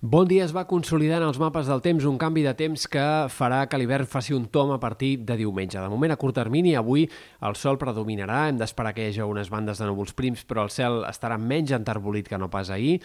Bon dia es va consolidar en els mapes del temps un canvi de temps que farà que l'hivern faci un tom a partir de diumenge. De moment, a curt termini, avui el sol predominarà, hem d'esperar que hi hagi unes bandes de núvols prims, però el cel estarà menys enterbolit que no pas ahir.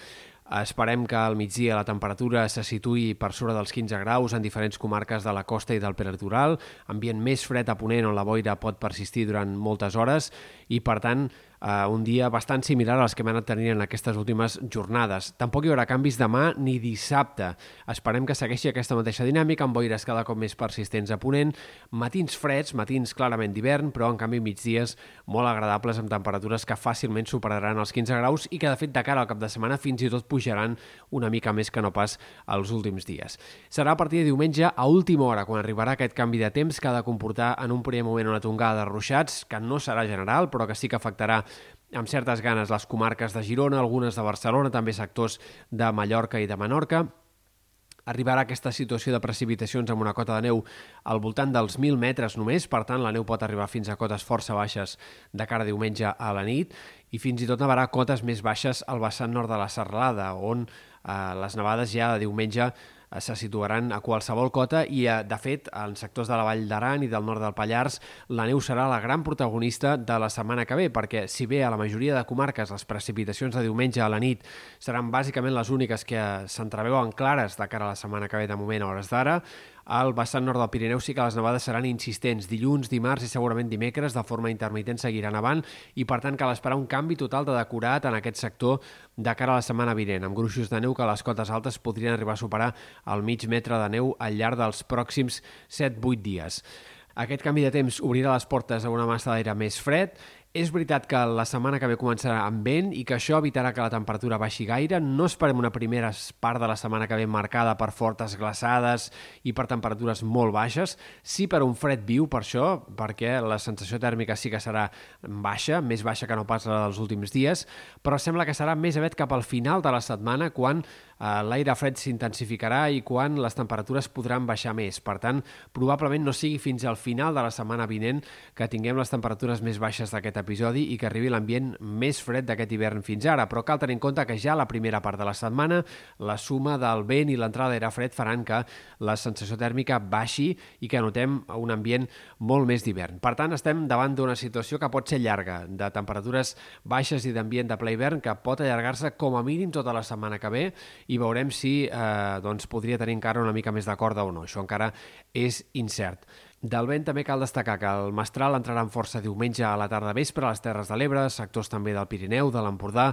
Esperem que al migdia la temperatura se situï per sobre dels 15 graus en diferents comarques de la costa i del peritoral, ambient més fred a ponent on la boira pot persistir durant moltes hores i, per tant, eh, un dia bastant similar als que hem anat tenint en aquestes últimes jornades. Tampoc hi haurà canvis demà ni dissabte. Esperem que segueixi aquesta mateixa dinàmica amb boires cada cop més persistents a ponent, matins freds, matins clarament d'hivern, però en canvi migdies molt agradables amb temperatures que fàcilment superaran els 15 graus i que de fet de cara al cap de setmana fins i tot pujaran una mica més que no pas els últims dies. Serà a partir de diumenge a última hora quan arribarà aquest canvi de temps que ha de comportar en un primer moment una tongada de ruixats, que no serà general, però que sí que afectarà amb certes ganes les comarques de Girona, algunes de Barcelona, també sectors de Mallorca i de Menorca, arribarà aquesta situació de precipitacions amb una cota de neu al voltant dels 1.000 metres només, per tant la neu pot arribar fins a cotes força baixes de cara a diumenge a la nit i fins i tot nevarà cotes més baixes al vessant nord de la Serralada, on eh, les nevades ja de diumenge se situaran a qualsevol cota i, eh, de fet, en sectors de la Vall d'Aran i del nord del Pallars, la neu serà la gran protagonista de la setmana que ve, perquè si bé a la majoria de comarques les precipitacions de diumenge a la nit seran bàsicament les úniques que s'entreveuen clares de cara a la setmana que ve de moment a hores d'ara, al vessant nord del Pirineu sí que les nevades seran insistents. Dilluns, dimarts i segurament dimecres de forma intermitent seguiran avant i per tant cal esperar un canvi total de decorat en aquest sector de cara a la setmana vinent, amb gruixos de neu que a les cotes altes podrien arribar a superar el mig metre de neu al llarg dels pròxims 7-8 dies. Aquest canvi de temps obrirà les portes a una massa d'aire més fred és veritat que la setmana que ve començarà amb vent i que això evitarà que la temperatura baixi gaire. No esperem una primera part de la setmana que ve marcada per fortes glaçades i per temperatures molt baixes. Sí per un fred viu, per això, perquè la sensació tèrmica sí que serà baixa, més baixa que no pas la dels últims dies, però sembla que serà més aviat cap al final de la setmana quan eh, l'aire fred s'intensificarà i quan les temperatures podran baixar més. Per tant, probablement no sigui fins al final de la setmana vinent que tinguem les temperatures més baixes d'aquest episodi i que arribi l'ambient més fred d'aquest hivern fins ara, però cal tenir en compte que ja la primera part de la setmana la suma del vent i l'entrada d'aire fred faran que la sensació tèrmica baixi i que notem un ambient molt més d'hivern. Per tant, estem davant d'una situació que pot ser llarga, de temperatures baixes i d'ambient de ple hivern que pot allargar-se com a mínim tota la setmana que ve i veurem si eh, doncs podria tenir encara una mica més de corda o no. Això encara és incert. Del vent també cal destacar que el mestral entrarà en força diumenge a la tarda vespre a les Terres de l'Ebre, sectors també del Pirineu, de l'Empordà,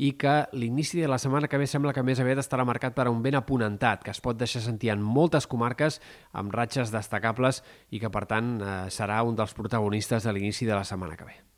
i que l'inici de la setmana que ve sembla que més aviat estarà marcat per un vent aponentat, que es pot deixar sentir en moltes comarques amb ratxes destacables i que, per tant, eh, serà un dels protagonistes de l'inici de la setmana que ve.